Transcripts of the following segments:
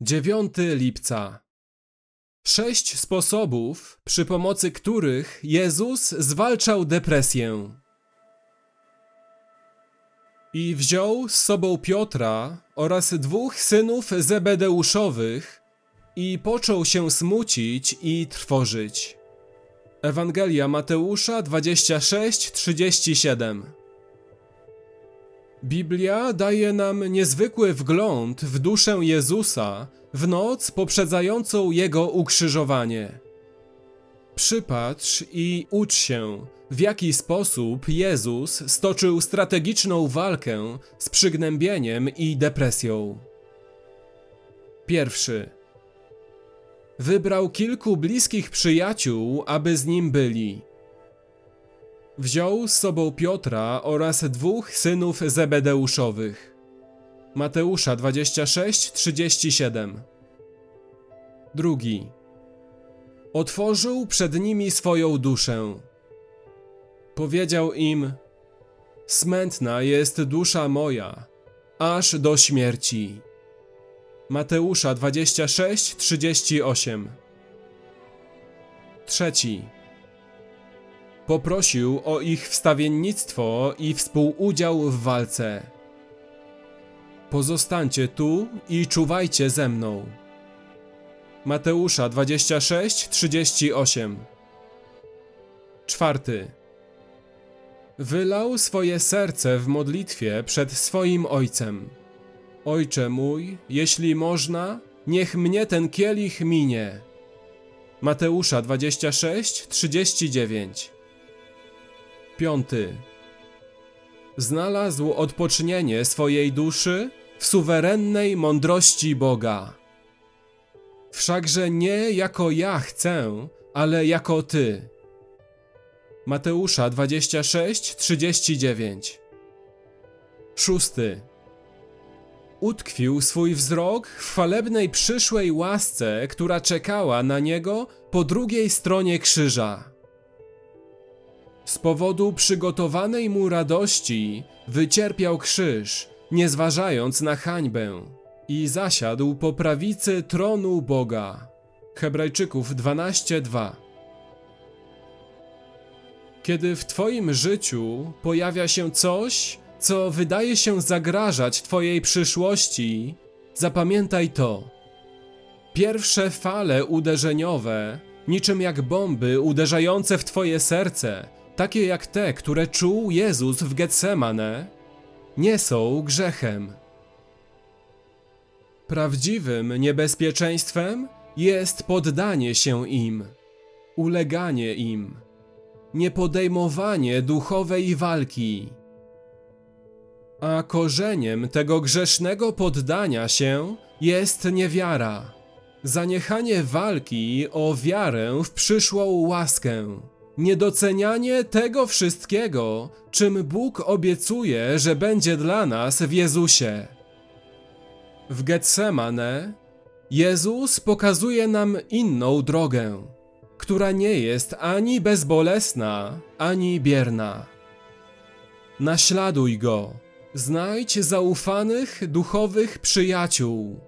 9 lipca. Sześć sposobów, przy pomocy których Jezus zwalczał depresję. I wziął z sobą Piotra oraz dwóch synów Zebedeuszowych i począł się smucić i trwożyć. Ewangelia Mateusza 26:37 Biblia daje nam niezwykły wgląd w duszę Jezusa w noc poprzedzającą Jego ukrzyżowanie. Przypatrz i ucz się, w jaki sposób Jezus stoczył strategiczną walkę z przygnębieniem i depresją. Pierwszy. Wybrał kilku bliskich przyjaciół, aby z nim byli. Wziął z sobą Piotra oraz dwóch synów Zebedeuszowych. Mateusza 26:37. Drugi. Otworzył przed nimi swoją duszę. Powiedział im: Smętna jest dusza moja, aż do śmierci. Mateusza 26:38. Trzeci. Poprosił o ich wstawiennictwo i współudział w walce. Pozostańcie tu i czuwajcie ze mną. Mateusza 26:38. Czwarty. Wylał swoje serce w modlitwie przed swoim ojcem. Ojcze mój, jeśli można, niech mnie ten kielich minie. Mateusza 26:39. Piąty. Znalazł odpocznienie swojej duszy w suwerennej mądrości Boga. Wszakże nie jako ja chcę, ale jako Ty. Mateusza 26:39. Szósty. Utkwił swój wzrok w chwalebnej przyszłej łasce, która czekała na niego po drugiej stronie krzyża. Z powodu przygotowanej mu radości wycierpiał krzyż, nie zważając na hańbę, i zasiadł po prawicy tronu Boga. Hebrajczyków 12:2 Kiedy w Twoim życiu pojawia się coś, co wydaje się zagrażać Twojej przyszłości, zapamiętaj to. Pierwsze fale uderzeniowe, niczym jak bomby uderzające w Twoje serce, takie jak te, które czuł Jezus w Getsemane, nie są grzechem. Prawdziwym niebezpieczeństwem jest poddanie się im, uleganie im, niepodejmowanie duchowej walki. A korzeniem tego grzesznego poddania się jest niewiara, zaniechanie walki o wiarę w przyszłą łaskę, niedocenianie tego wszystkiego, czym Bóg obiecuje, że będzie dla nas w Jezusie. W Getsemane Jezus pokazuje nam inną drogę, która nie jest ani bezbolesna, ani bierna. Naśladuj go, znajdź zaufanych duchowych przyjaciół.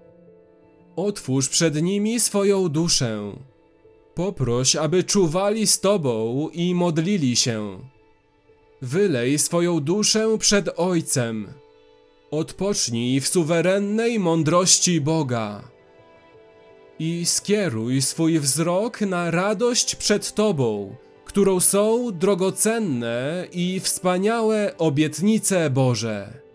Otwórz przed nimi swoją duszę. Poproś, aby czuwali z Tobą i modlili się. Wylej swoją duszę przed Ojcem. Odpocznij w suwerennej mądrości Boga. I skieruj swój wzrok na radość przed Tobą, którą są drogocenne i wspaniałe obietnice Boże.